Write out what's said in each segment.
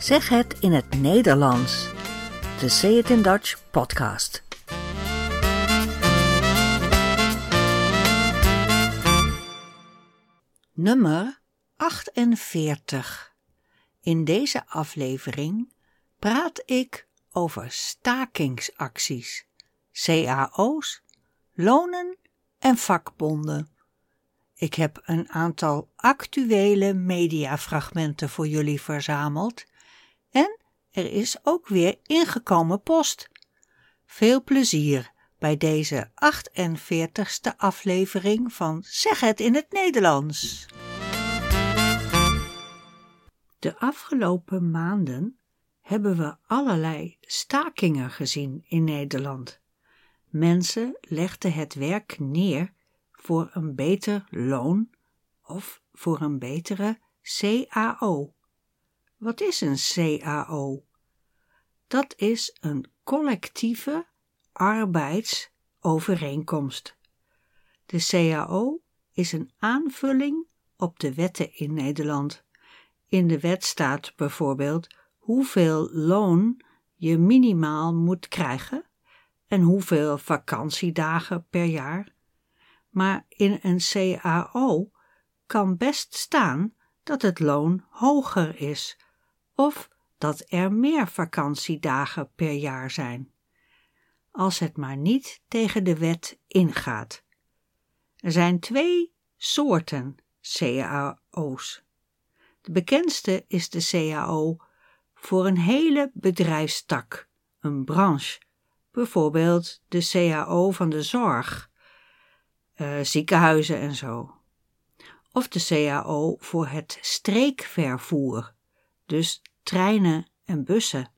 Zeg het in het Nederlands. De Say It in Dutch podcast. Nummer 48. In deze aflevering praat ik over stakingsacties, cao's, lonen en vakbonden. Ik heb een aantal actuele mediafragmenten voor jullie verzameld en er is ook weer ingekomen post. Veel plezier bij deze 48ste aflevering van Zeg het in het Nederlands. De afgelopen maanden hebben we allerlei stakingen gezien in Nederland. Mensen legden het werk neer voor een beter loon of voor een betere CAO. Wat is een CAO? Dat is een collectieve arbeidsovereenkomst. De CAO is een aanvulling op de wetten in Nederland. In de wet staat bijvoorbeeld hoeveel loon je minimaal moet krijgen en hoeveel vakantiedagen per jaar. Maar in een CAO kan best staan dat het loon hoger is of dat er meer vakantiedagen per jaar zijn. Als het maar niet tegen de wet ingaat. Er zijn twee soorten CAO's. De bekendste is de CAO voor een hele bedrijfstak, een branche, bijvoorbeeld de CAO van de zorg, uh, ziekenhuizen en zo. Of de CAO voor het streekvervoer, dus treinen en bussen.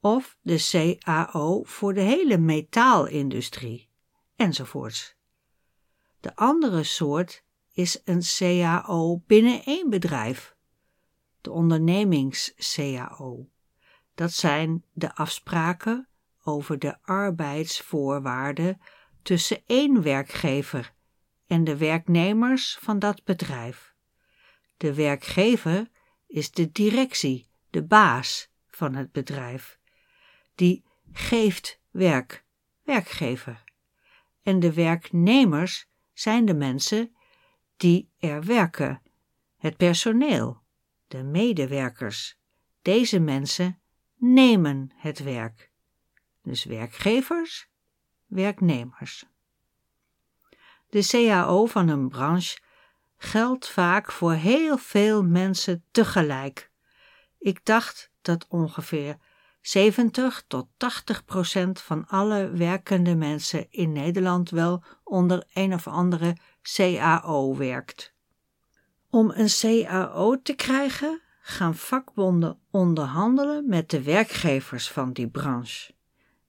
Of de CAO voor de hele metaalindustrie, enzovoorts. De andere soort is een CAO binnen één bedrijf, de ondernemings-CAO. Dat zijn de afspraken over de arbeidsvoorwaarden tussen één werkgever en de werknemers van dat bedrijf. De werkgever is de directie, de baas van het bedrijf. Die geeft werk, werkgever. En de werknemers zijn de mensen die er werken, het personeel, de medewerkers. Deze mensen nemen het werk. Dus werkgevers, werknemers. De CAO van een branche geldt vaak voor heel veel mensen tegelijk. Ik dacht dat ongeveer 70 tot 80 procent van alle werkende mensen in Nederland wel onder een of andere CAO werkt. Om een CAO te krijgen, gaan vakbonden onderhandelen met de werkgevers van die branche.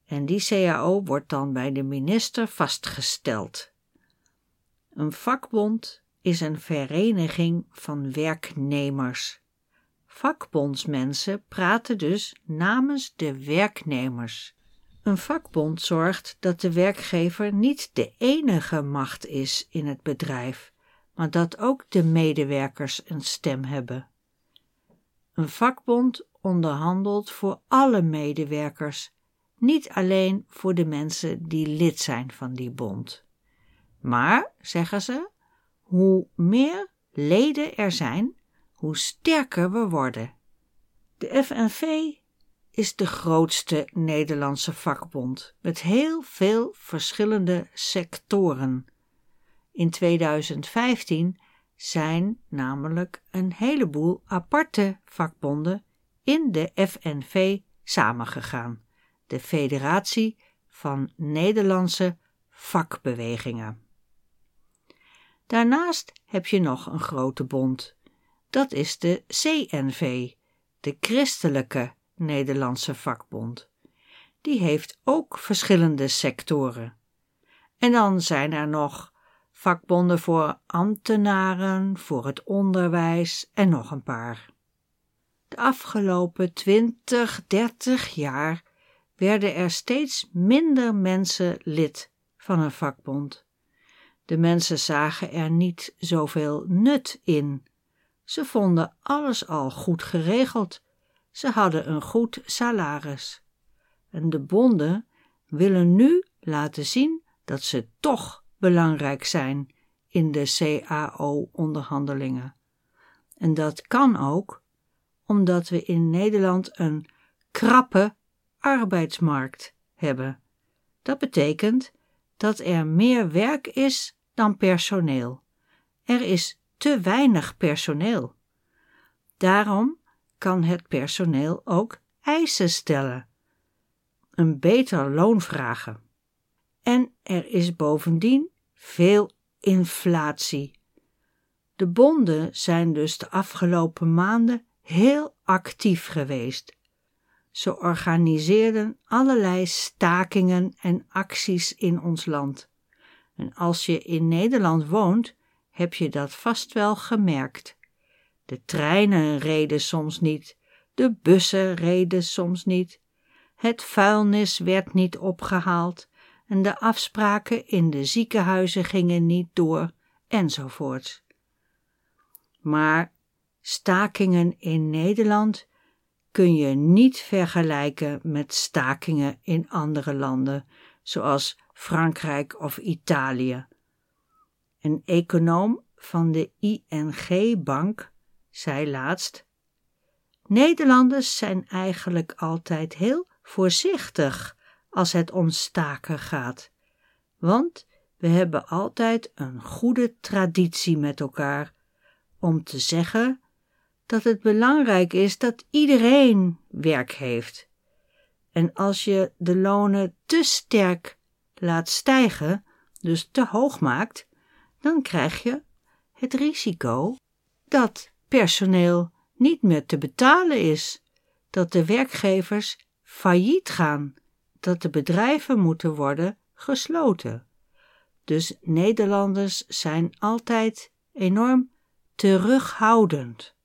En die CAO wordt dan bij de minister vastgesteld. Een vakbond is een vereniging van werknemers. Vakbondsmensen praten dus namens de werknemers. Een vakbond zorgt dat de werkgever niet de enige macht is in het bedrijf, maar dat ook de medewerkers een stem hebben. Een vakbond onderhandelt voor alle medewerkers, niet alleen voor de mensen die lid zijn van die bond. Maar, zeggen ze, hoe meer leden er zijn, hoe sterker we worden. De FNV is de grootste Nederlandse vakbond met heel veel verschillende sectoren. In 2015 zijn namelijk een heleboel aparte vakbonden in de FNV samengegaan, de Federatie van Nederlandse Vakbewegingen. Daarnaast heb je nog een grote bond. Dat is de CNV, de Christelijke Nederlandse Vakbond. Die heeft ook verschillende sectoren. En dan zijn er nog vakbonden voor ambtenaren, voor het onderwijs en nog een paar. De afgelopen 20, 30 jaar werden er steeds minder mensen lid van een vakbond. De mensen zagen er niet zoveel nut in. Ze vonden alles al goed geregeld. Ze hadden een goed salaris. En de bonden willen nu laten zien dat ze toch belangrijk zijn in de CAO-onderhandelingen. En dat kan ook omdat we in Nederland een krappe arbeidsmarkt hebben. Dat betekent dat er meer werk is dan personeel. Er is te weinig personeel. Daarom kan het personeel ook eisen stellen, een beter loon vragen. En er is bovendien veel inflatie. De bonden zijn dus de afgelopen maanden heel actief geweest. Ze organiseerden allerlei stakingen en acties in ons land. En als je in Nederland woont, heb je dat vast wel gemerkt. De treinen reden soms niet, de bussen reden soms niet, het vuilnis werd niet opgehaald en de afspraken in de ziekenhuizen gingen niet door, enzovoort. Maar stakingen in Nederland kun je niet vergelijken met stakingen in andere landen, zoals Frankrijk of Italië. Een econoom van de ING-bank zei laatst: Nederlanders zijn eigenlijk altijd heel voorzichtig als het om staken gaat, want we hebben altijd een goede traditie met elkaar om te zeggen dat het belangrijk is dat iedereen werk heeft. En als je de lonen te sterk laat stijgen, dus te hoog maakt, dan krijg je het risico dat personeel niet meer te betalen is, dat de werkgevers failliet gaan, dat de bedrijven moeten worden gesloten. Dus Nederlanders zijn altijd enorm terughoudend.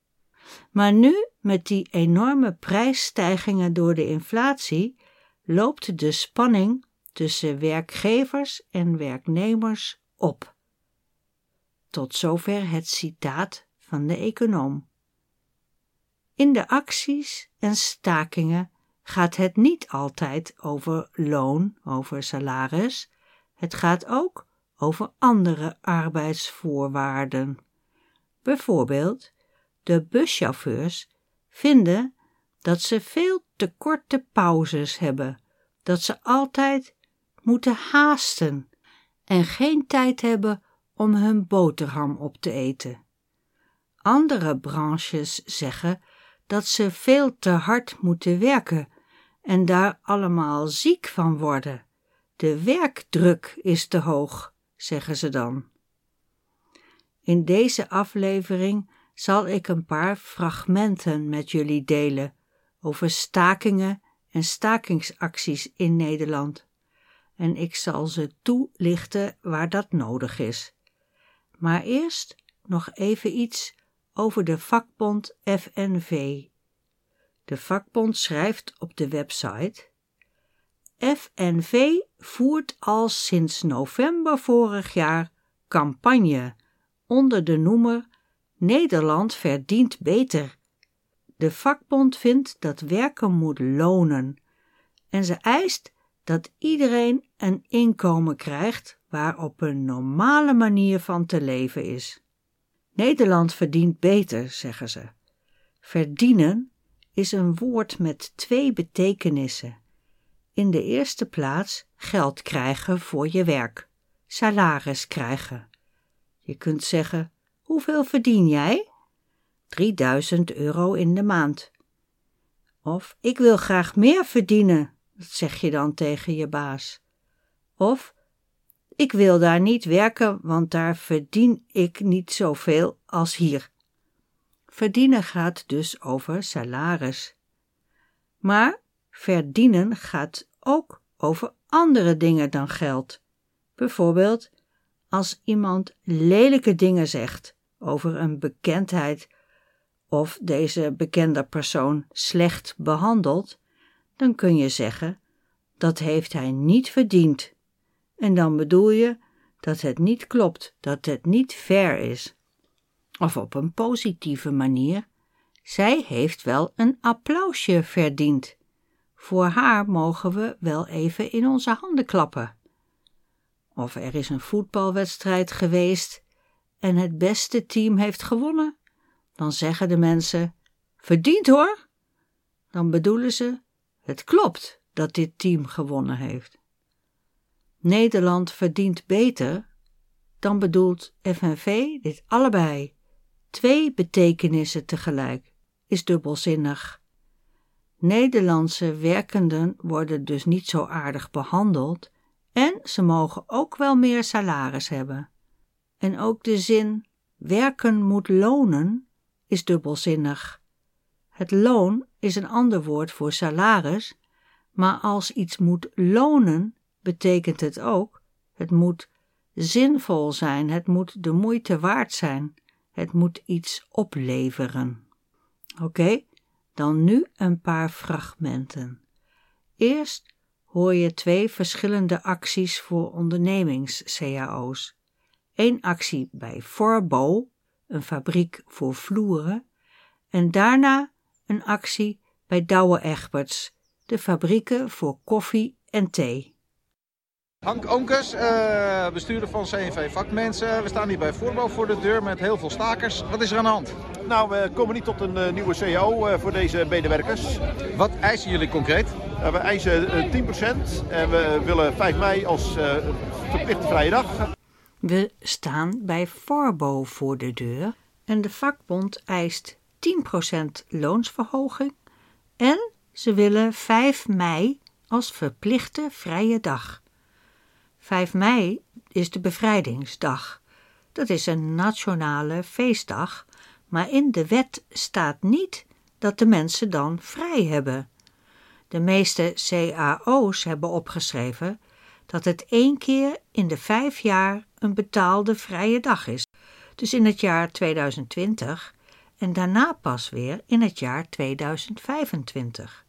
Maar nu, met die enorme prijsstijgingen door de inflatie, loopt de spanning tussen werkgevers en werknemers op. Tot zover het citaat van de econoom. In de acties en stakingen gaat het niet altijd over loon, over salaris. Het gaat ook over andere arbeidsvoorwaarden. Bijvoorbeeld, de buschauffeurs vinden dat ze veel te korte pauzes hebben, dat ze altijd moeten haasten en geen tijd hebben om hun boterham op te eten. Andere branches zeggen dat ze veel te hard moeten werken en daar allemaal ziek van worden. De werkdruk is te hoog, zeggen ze dan. In deze aflevering zal ik een paar fragmenten met jullie delen over stakingen en stakingsacties in Nederland. En ik zal ze toelichten waar dat nodig is. Maar eerst nog even iets over de vakbond FNV. De vakbond schrijft op de website: FNV voert al sinds november vorig jaar campagne onder de noemer Nederland verdient beter. De vakbond vindt dat werken moet lonen en ze eist dat iedereen een inkomen krijgt waar op een normale manier van te leven is. Nederland verdient beter, zeggen ze. Verdienen is een woord met twee betekenissen. In de eerste plaats geld krijgen voor je werk, salaris krijgen. Je kunt zeggen: Hoeveel verdien jij? 3000 euro in de maand. Of ik wil graag meer verdienen, zeg je dan tegen je baas. Of ik wil daar niet werken, want daar verdien ik niet zoveel als hier. Verdienen gaat dus over salaris. Maar verdienen gaat ook over andere dingen dan geld. Bijvoorbeeld als iemand lelijke dingen zegt over een bekendheid of deze bekende persoon slecht behandelt, dan kun je zeggen dat heeft hij niet verdiend. En dan bedoel je dat het niet klopt, dat het niet fair is. Of op een positieve manier Zij heeft wel een applausje verdiend. Voor haar mogen we wel even in onze handen klappen. Of er is een voetbalwedstrijd geweest en het beste team heeft gewonnen, dan zeggen de mensen: Verdiend hoor! Dan bedoelen ze: Het klopt dat dit team gewonnen heeft. Nederland verdient beter, dan bedoelt FNV dit allebei. Twee betekenissen tegelijk is dubbelzinnig. Nederlandse werkenden worden dus niet zo aardig behandeld en ze mogen ook wel meer salaris hebben. En ook de zin werken moet lonen is dubbelzinnig. Het loon is een ander woord voor salaris, maar als iets moet lonen, betekent het ook, het moet zinvol zijn, het moet de moeite waard zijn, het moet iets opleveren. Oké, dan nu een paar fragmenten. Eerst hoor je twee verschillende acties voor ondernemings-CAO's. Eén actie bij Forbo, een fabriek voor vloeren, en daarna een actie bij Douwe Egberts, de fabrieken voor koffie en thee. Hank Onkes, uh, bestuurder van CNV Vakmensen. We staan hier bij Voorbouw voor de deur met heel veel stakers. Wat is er aan de hand? Nou, we komen niet tot een uh, nieuwe CAO uh, eh, voor deze medewerkers. Wat eisen jullie concreet? we eisen 10% en we willen 5 mei als verplichte vrije dag. We staan bij Forbo voor de deur en de vakbond eist 10% loonsverhoging en ze willen 5 mei als verplichte vrije dag. 5 mei is de bevrijdingsdag. Dat is een nationale feestdag, maar in de wet staat niet dat de mensen dan vrij hebben. De meeste CAO's hebben opgeschreven dat het één keer in de vijf jaar een betaalde vrije dag is. Dus in het jaar 2020 en daarna pas weer in het jaar 2025.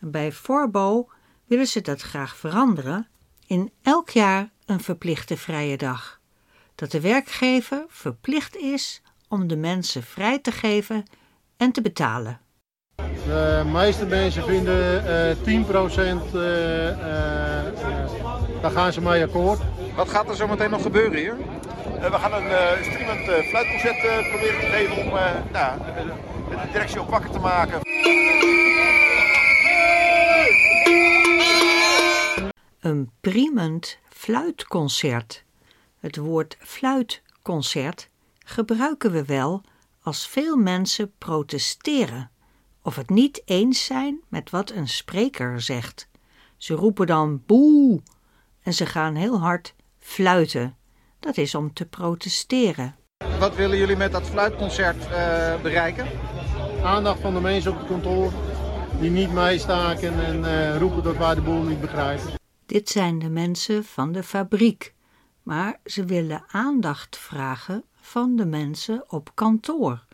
En bij Forbo willen ze dat graag veranderen in elk jaar een verplichte vrije dag. Dat de werkgever verplicht is om de mensen vrij te geven en te betalen. De meeste mensen vinden uh, 10%, uh, daar gaan ze mee akkoord. Wat gaat er zo meteen nog gebeuren hier? Uh, we gaan een uh, streamend uh, fluitconcert proberen te geven om nou, de directie op wakker te maken. een priemend fluitconcert. Het woord fluitconcert gebruiken we wel als veel mensen protesteren of het niet eens zijn met wat een spreker zegt. Ze roepen dan boe en ze gaan heel hard fluiten. Dat is om te protesteren. Wat willen jullie met dat fluitconcert uh, bereiken? Aandacht van de mensen op het kantoor die niet meestaken en uh, roepen dat wij de boel niet begrijpen. Dit zijn de mensen van de fabriek, maar ze willen aandacht vragen van de mensen op kantoor.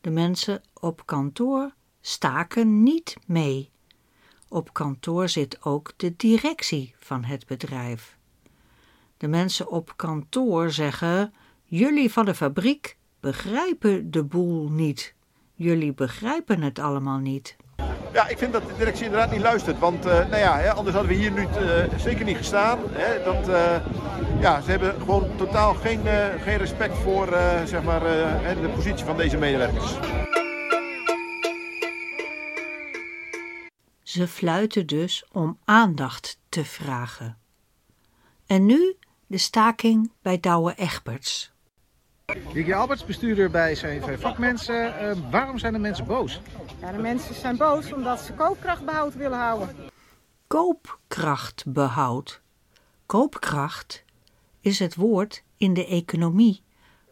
De mensen op kantoor staken niet mee. Op kantoor zit ook de directie van het bedrijf. De mensen op kantoor zeggen: Jullie van de fabriek begrijpen de boel niet. Jullie begrijpen het allemaal niet. Ja, ik vind dat de directie inderdaad niet luistert. Want uh, nou ja, hè, anders hadden we hier nu uh, zeker niet gestaan. Hè, dat, uh, ja, ze hebben gewoon totaal geen, geen respect voor zeg maar, de positie van deze medewerkers. Ze fluiten dus om aandacht te vragen. En nu de staking bij Douwe Egberts. Jikje Alberts, bestuurder bij CV Vakmensen. Uh, waarom zijn de mensen boos? Ja, de mensen zijn boos omdat ze koopkrachtbehoud willen houden. Koopkrachtbehoud. Koopkracht is het woord in de economie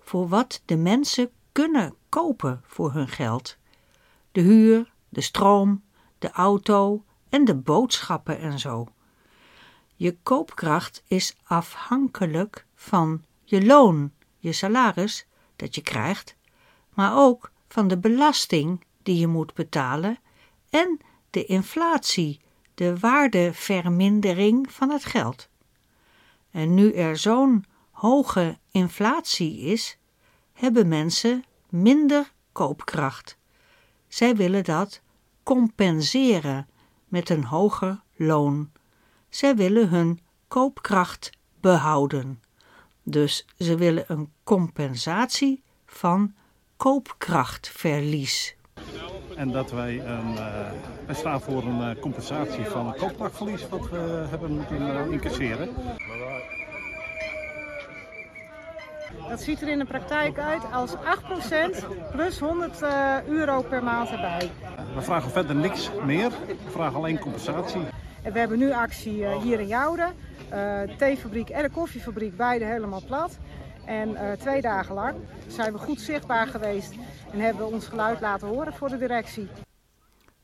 voor wat de mensen kunnen kopen voor hun geld. De huur, de stroom, de auto en de boodschappen en zo. Je koopkracht is afhankelijk van je loon je salaris dat je krijgt, maar ook van de belasting die je moet betalen en de inflatie, de waardevermindering van het geld. En nu er zo'n hoge inflatie is, hebben mensen minder koopkracht. Zij willen dat compenseren met een hoger loon. Zij willen hun koopkracht behouden. Dus ze willen een compensatie van koopkrachtverlies. En dat wij een, uh, wij staan voor een uh, compensatie van het koopkrachtverlies wat we hebben moeten uh, incasseren. Dat ziet er in de praktijk uit als 8% plus 100 euro per maand erbij. We vragen verder niks meer, we vragen alleen compensatie. En we hebben nu actie hier in Jouden. de theefabriek en de koffiefabriek, beide helemaal plat. En uh, twee dagen lang zijn we goed zichtbaar geweest en hebben we ons geluid laten horen voor de directie.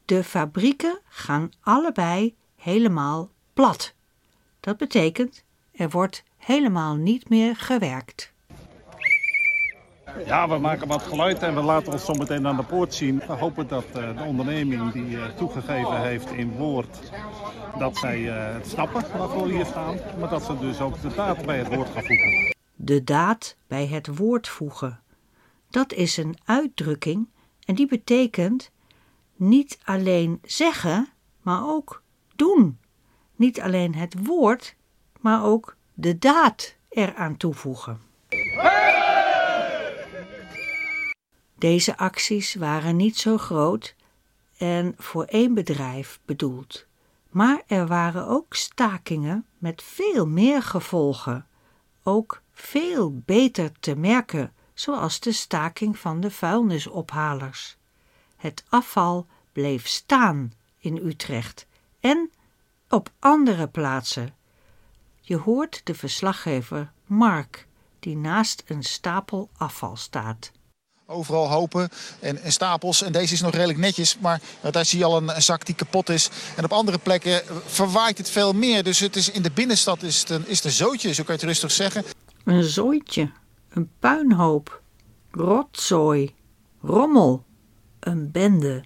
De fabrieken gaan allebei helemaal plat. Dat betekent, er wordt helemaal niet meer gewerkt. Ja, we maken wat geluid en we laten ons zo meteen aan de poort zien. We hopen dat uh, de onderneming die uh, toegegeven heeft in woord, dat zij uh, het snappen waarvoor we hier staan. Maar dat ze dus ook de daad bij het woord gaan voegen. De daad bij het woord voegen. Dat is een uitdrukking en die betekent niet alleen zeggen, maar ook doen. Niet alleen het woord, maar ook de daad eraan toevoegen. Deze acties waren niet zo groot en voor één bedrijf bedoeld. Maar er waren ook stakingen met veel meer gevolgen, ook veel beter te merken, zoals de staking van de vuilnisophalers. Het afval bleef staan in Utrecht en op andere plaatsen. Je hoort de verslaggever Mark, die naast een stapel afval staat. Overal hopen en, en, stapels. En deze is nog redelijk netjes. Maar daar zie je al een, zak die kapot is. En op andere plekken verwaait het veel meer. Dus het is, in de binnenstad is het, een, is een zootje, zo kan je het rustig zeggen. Een zooitje, een puinhoop, rotzooi, rommel, een bende.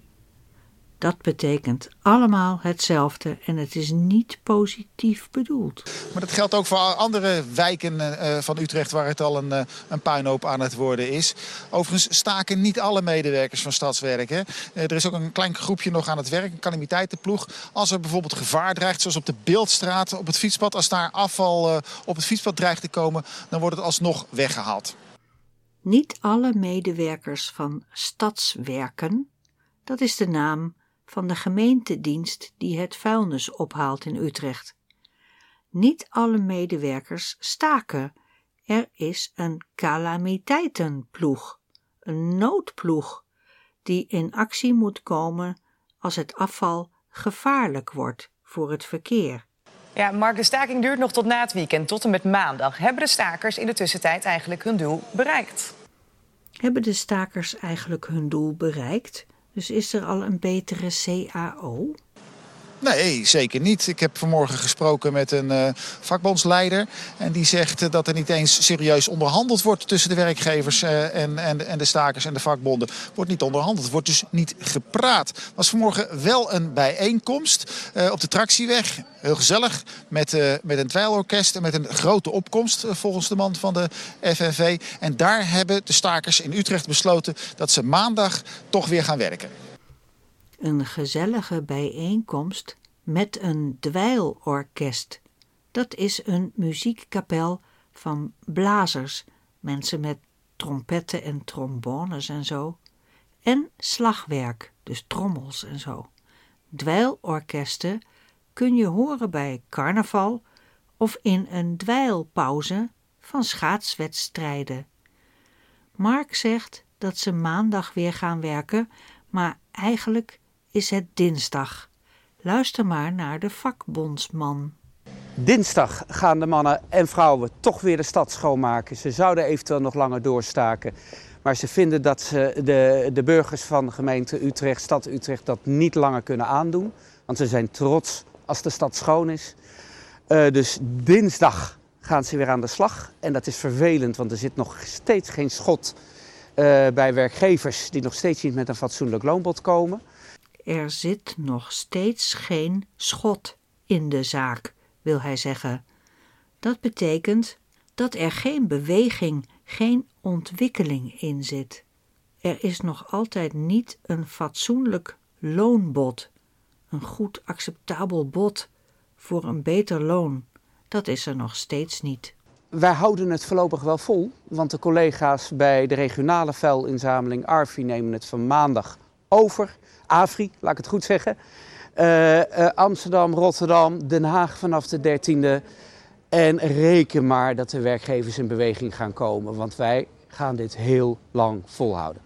Dat betekent allemaal hetzelfde en het is niet positief bedoeld. Maar dat geldt ook voor andere wijken uh, van Utrecht waar het al een, uh, een puinhoop aan het worden is. Overigens staken niet alle medewerkers van Stadswerk. Hè. Uh, er is ook een klein groepje nog aan het werk, een calamiteitenploeg. Als er bijvoorbeeld gevaar dreigt, zoals op de Beeldstraat, op het fietspad. Als daar afval op het fietspad dreigt te komen, dan wordt het alsnog weggehaald. Niet alle medewerkers van Stadswerken, dat is de naam van de gemeentedienst die het vuilnis ophaalt in Utrecht. Niet alle medewerkers staken. Er is een calamiteitenploeg, een noodploeg, die in actie moet komen als het afval gevaarlijk wordt voor het verkeer. Ja, Mark, de staking duurt nog tot na het weekend, tot en met maandag. Hebben de stakers in de tussentijd eigenlijk hun doel bereikt? Hebben de stakers eigenlijk hun doel bereikt? Dus is er al een betere CAO? Nee, zeker niet. Ik heb vanmorgen gesproken met een uh, vakbondsleider. En die zegt uh, dat er niet eens serieus onderhandeld wordt tussen de werkgevers uh, en, en, en, de stakers en de vakbonden. Wordt niet onderhandeld, wordt dus niet gepraat. Was vanmorgen wel een bijeenkomst op de Tractieweg. Heel gezellig, met, met een dweilorkest en met een grote opkomst volgens de man van de FNV. En daar hebben de stakers in Utrecht besloten dat ze maandag toch weer gaan werken een gezellige bijeenkomst met een dweilorkest. Dat is een muziekkapel van blazers, mensen met trompetten en trombones en zo, en slagwerk, dus trommels en zo. Dweilorkesten kun je horen bij carnaval of in een dweilpauze van schaatswedstrijden. Mark zegt dat ze maandag weer gaan werken, maar eigenlijk is het dinsdag. Luister maar naar de vakbondsman. Dinsdag gaan de mannen en vrouwen toch weer de stad schoonmaken. Ze zouden eventueel nog langer doorstaken. Maar ze vinden dat ze de, de burgers van de gemeente Utrecht, stad Utrecht, dat niet langer kunnen aandoen. Want ze zijn trots als de stad schoon is. Uh, dus dinsdag gaan ze weer aan de slag. En dat is vervelend, want er zit nog steeds geen schot uh, bij werkgevers die nog steeds niet met een fatsoenlijk loonbod komen er zit nog steeds geen schot in de zaak, wil hij zeggen. Dat betekent dat er geen beweging, geen ontwikkeling in zit. er is nog altijd niet een fatsoenlijk loonbod, een goed acceptabel bod voor een beter loon. Dat is er nog steeds niet. Wij houden het voorlopig wel vol, want de collega's bij de regionale vuilinzameling ARFI nemen het van maandag over. AFRI, laat ik het goed zeggen. Uh, uh, Amsterdam, Rotterdam, Den Haag vanaf de 13e. En reken maar dat de werkgevers in beweging gaan komen, want wij gaan dit heel lang volhouden.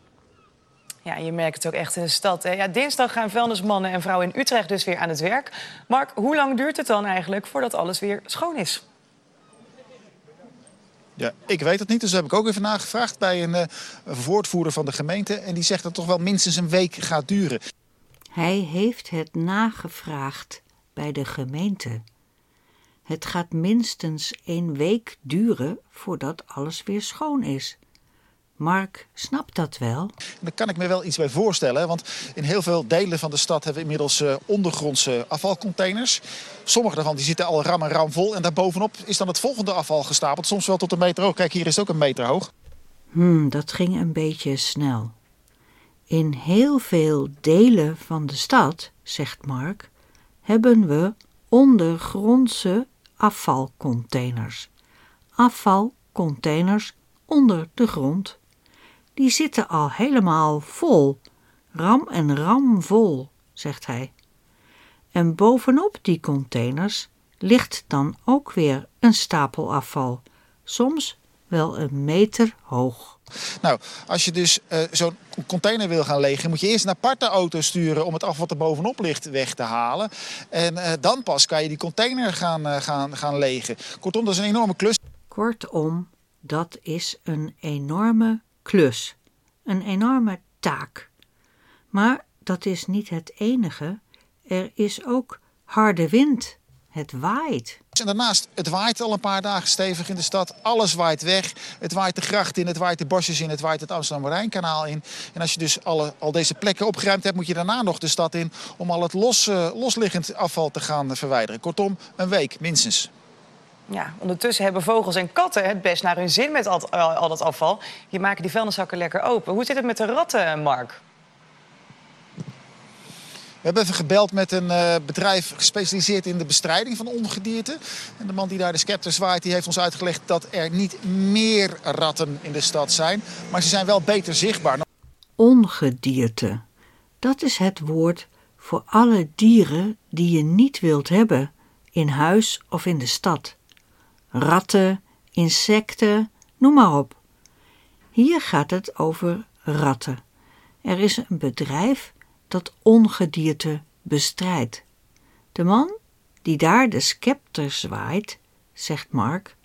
Ja, je merkt het ook echt in de stad. Hè? Ja, dinsdag gaan vuilnismannen en vrouwen in Utrecht dus weer aan het werk. Mark, hoe lang duurt het dan eigenlijk voordat alles weer schoon is? Ja, ik weet het niet, dus heb ik ook even nagevraagd bij een, voortvoerder van de gemeente. En die zegt dat het toch wel minstens een week gaat duren. Hij heeft het nagevraagd bij de gemeente. Het gaat minstens een week duren voordat alles weer schoon is. Mark snapt dat wel. Daar kan ik me wel iets bij voorstellen. Want in heel veel delen van de stad hebben we inmiddels uh, ondergrondse afvalcontainers. Sommige daarvan die zitten al ram en ram vol. En daarbovenop is dan het volgende afval gestapeld. Soms wel tot een meter hoog. Kijk, hier is het ook een meter hoog. Hmm, dat ging een beetje snel. In heel veel delen van de stad, zegt Mark, hebben we ondergrondse afvalcontainers. Afvalcontainers onder de grond. Die zitten al helemaal vol, ram en ram vol, zegt hij. En bovenop die containers ligt dan ook weer een stapel afval, soms wel een meter hoog. Nou, als je dus uh, zo'n container wil gaan legen, moet je eerst een aparte auto sturen om het afval wat er bovenop ligt weg te halen. En uh, dan pas kan je die container gaan, uh, gaan, gaan legen. Kortom, dat is een enorme klus. Kortom, dat is een enorme klus, een enorme taak. Maar dat is niet het enige. Er is ook harde wind. Het waait. En daarnaast, het waait al een paar dagen stevig in de stad. Alles waait weg. Het waait de gracht in, het waait de bosjes in, het waait het Amsterdam-Rijnkanaal in. En als je dus alle, al deze plekken opgeruimd hebt, moet je daarna nog de stad in om al het los, uh, losliggend afval te gaan verwijderen. Kortom, een week minstens. Ja, ondertussen hebben vogels en katten het best naar hun zin met al, al dat afval. Die maken die vuilniszakken lekker open. Hoe zit het met de ratten, Mark? We hebben even gebeld met een uh, bedrijf gespecialiseerd in de bestrijding van ongedierte. En de man die daar de scepter zwaait, die heeft ons uitgelegd dat er niet meer ratten in de stad zijn. Maar ze zijn wel beter zichtbaar. Ongedierte. Dat is het woord voor alle dieren die je niet wilt hebben in huis of in de stad. Ratten, insecten, noem maar op. Hier gaat het over ratten. Er is een bedrijf dat ongedierte bestrijdt. De man die daar de scepter zwaait, zegt Mark,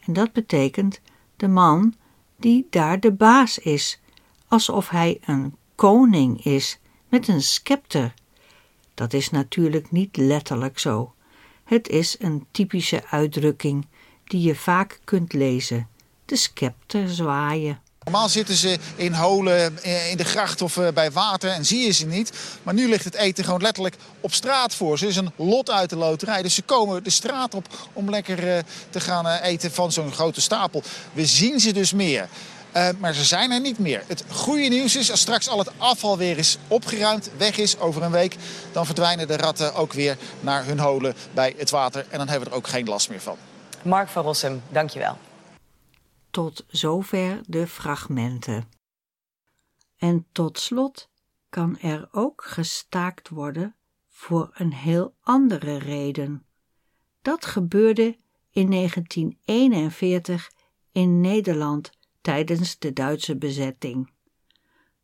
en dat betekent de man die daar de baas is, alsof hij een koning is met een scepter. Dat is natuurlijk niet letterlijk zo. Het is een typische uitdrukking die je vaak kunt lezen: de scepter zwaaien. Normaal zitten ze in holen in de gracht of eh, bij water en zie je ze niet. Maar nu ligt het eten gewoon letterlijk op straat voor ze. Is een lot uit de loterij. Dus ze komen de straat op om lekker eh, te gaan eh, eten van zo'n grote stapel. We zien ze dus meer. Maar ze zijn er niet meer. Het goede nieuws is, als straks al het afval weer is opgeruimd, weg is over een week, dan verdwijnen de ratten ook weer naar hun holen bij het water. En dan hebben we er ook geen last meer van. Mark van Rossum, dankjewel. Tot zover de fragmenten. En tot slot kan er ook gestaakt worden voor een heel andere reden. Dat gebeurde in 1941 in Nederland tijdens de Duitse bezetting.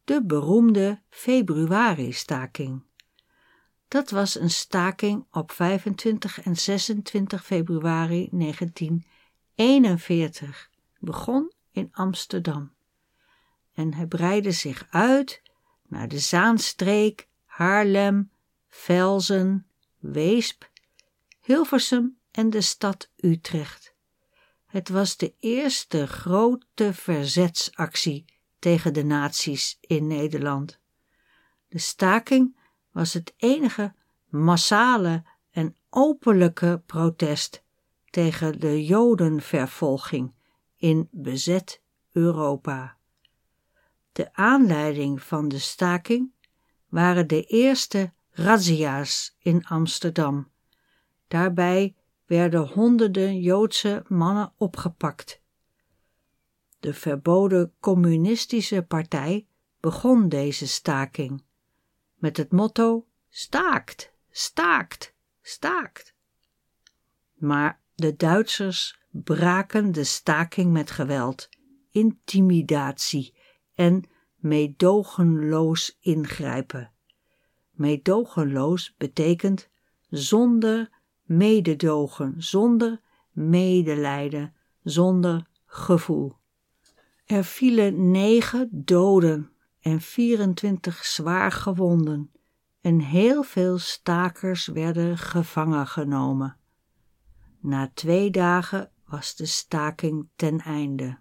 De beroemde februari-staking. Dat was een staking op 25 en 26 februari 1941 begon in Amsterdam. En hij breidde zich uit naar de Zaanstreek, Haarlem, Velzen, Weesp, Hilversum en de stad Utrecht. Het was de eerste grote verzetsactie tegen de nazi's in Nederland. De staking was het enige massale en openlijke protest tegen de Jodenvervolging in bezet Europa. De aanleiding van de staking waren de eerste razzia's in Amsterdam. Daarbij werden honderden Joodse mannen opgepakt. De verboden communistische partij begon deze staking met het motto staakt, staakt, staakt. Maar de Duitsers braken de staking met geweld, intimidatie en meedogenloos ingrijpen. Meedogenloos betekent zonder mededogen, zonder medelijden, zonder gevoel. Er vielen negen doden en 24 zwaar gewonden en heel veel stakers werden gevangen genomen. Na twee dagen was de staking ten einde.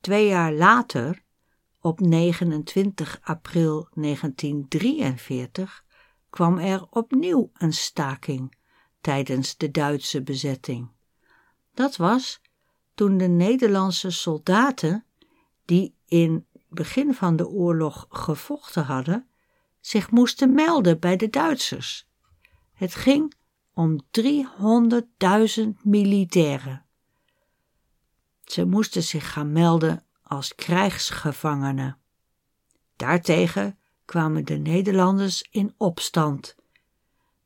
Twee jaar later, op 29 april 1943, kwam er opnieuw een staking tijdens de Duitse bezetting. Dat was toen de Nederlandse soldaten, die in begin van de oorlog gevochten hadden, zich moesten melden bij de Duitsers. Het ging om 300.000 militairen. Ze moesten zich gaan melden als krijgsgevangenen. Daartegen kwamen de Nederlanders in opstand.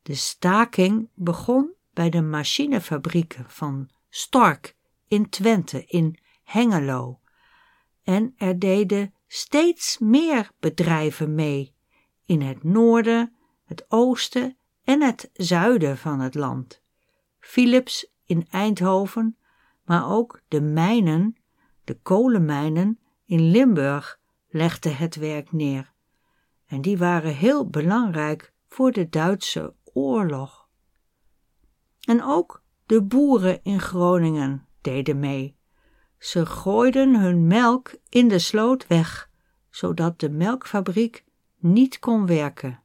De staking begon bij de machinefabrieken van Stork in Twente, in Hengelo. En er deden steeds meer bedrijven mee in het noorden, het oosten en het zuiden van het land. Philips in Eindhoven, maar ook de mijnen, de kolenmijnen in Limburg legden het werk neer. En die waren heel belangrijk voor de Duitse oorlog. En ook de boeren in Groningen deden mee. Ze gooiden hun melk in de sloot weg, zodat de melkfabriek niet kon werken.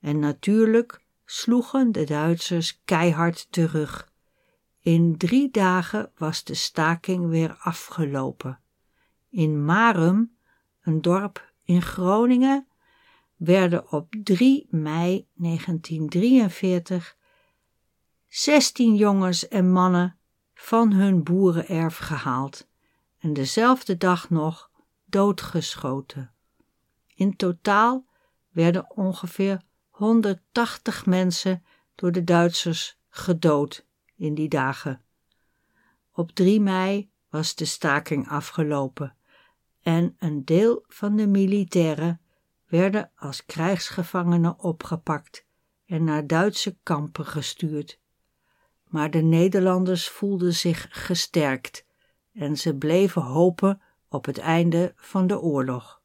En natuurlijk sloegen de Duitsers keihard terug. In drie dagen was de staking weer afgelopen. In Marum, een dorp in Groningen, werden op 3 mei 1943 zestien jongens en mannen van hun boerenerf gehaald en dezelfde dag nog doodgeschoten. In totaal werden ongeveer 180 mensen door de Duitsers gedood in die dagen. Op 3 mei was de staking afgelopen en een deel van de militairen werden als krijgsgevangenen opgepakt en naar Duitse kampen gestuurd. Maar de Nederlanders voelden zich gesterkt en ze bleven hopen op het einde van de oorlog.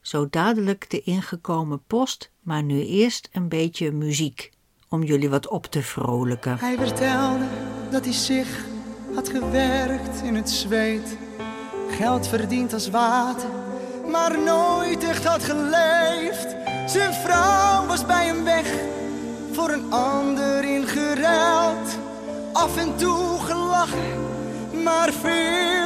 Zo dadelijk de ingekomen post, maar nu eerst een beetje muziek om jullie wat op te vrolijken. Hij vertelde dat hij zich had gewerkt in het zweet, geld verdiend als water, maar nooit echt had geleefd. Zijn vrouw was bij hem weg, voor een ander ingeruild, af en toe gelachen, maar veel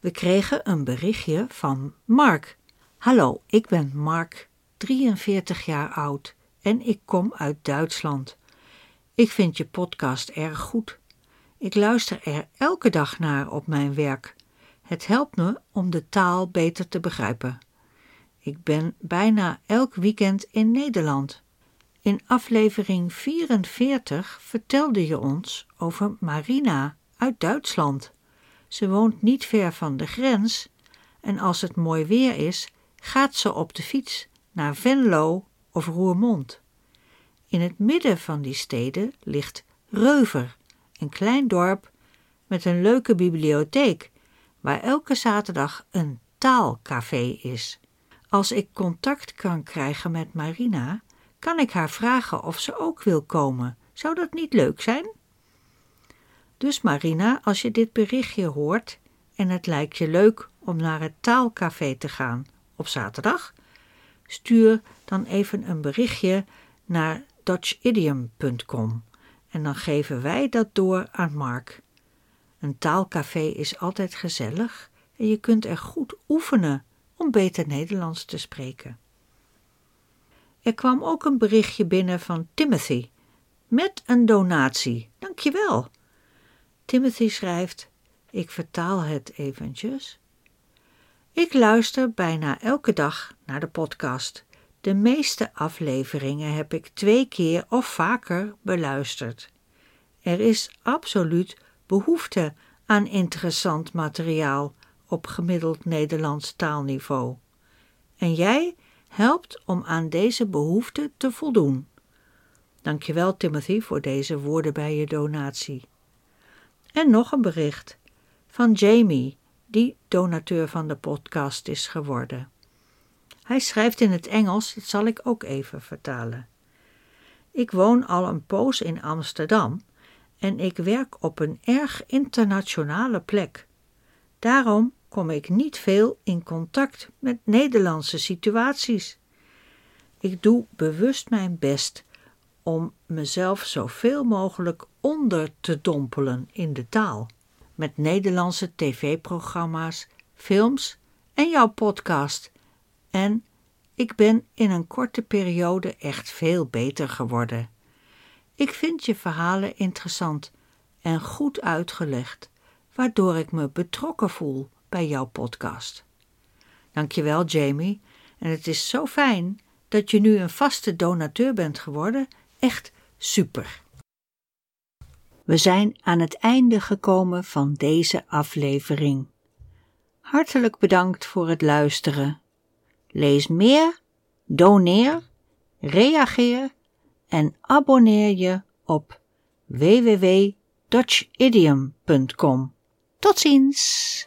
We kregen een berichtje van Mark. Hallo, ik ben Mark, 43 jaar oud en ik kom uit Duitsland. Ik vind je podcast erg goed. Ik luister er elke dag naar op mijn werk. Het helpt me om de taal beter te begrijpen. Ik ben bijna elk weekend in Nederland. In aflevering 44 vertelde je ons over Marina uit Duitsland. Ze woont niet ver van de grens En als het mooi weer is, gaat ze op de fiets naar Venlo of Roermond. In het midden van die steden ligt Reuver, een klein dorp met een leuke bibliotheek, waar elke zaterdag een taalcafé is. Als ik contact kan krijgen met Marina, kan ik haar vragen of ze ook wil komen. Zou dat niet leuk zijn? Dus Marina, als je dit berichtje hoort en het lijkt je leuk om naar het taalcafé te gaan op zaterdag, stuur dan even een berichtje naar dutchidiom.com en dan geven wij dat door aan Mark. Een taalcafé is altijd gezellig en je kunt er goed oefenen om beter Nederlands te spreken. Er kwam ook een berichtje binnen van Timothy met een donatie. Dankjewel. Timothy schrijft, ik vertaal het eventjes. Ik luister bijna elke dag naar de podcast. De meeste afleveringen heb ik twee keer of vaker beluisterd. Er is absoluut behoefte aan interessant materiaal op gemiddeld Nederlands taalniveau. En jij helpt om aan deze behoefte te voldoen. Dankjewel Timothy voor deze woorden bij je donatie. En nog een bericht van Jamie, die donateur van de podcast is geworden. Hij schrijft in het Engels, dat zal ik ook even vertalen. Ik woon al een poos in Amsterdam en ik werk op een erg internationale plek. Daarom kom ik niet veel in contact met Nederlandse situaties. Ik doe bewust mijn best om mezelf zoveel mogelijk onder te dompelen in de taal. Met Nederlandse tv-programma's, films en jouw podcast. En ik ben in een korte periode echt veel beter geworden. Ik vind je verhalen interessant en goed uitgelegd, waardoor ik me betrokken voel bij jouw podcast. Dankjewel, Jamie. En het is zo fijn dat je nu een vaste donateur bent geworden. Echt super. We zijn aan het einde gekomen van deze aflevering. Hartelijk bedankt voor het luisteren. Lees meer, doneer, reageer en abonneer je op www.dutchidiom.com. Tot ziens!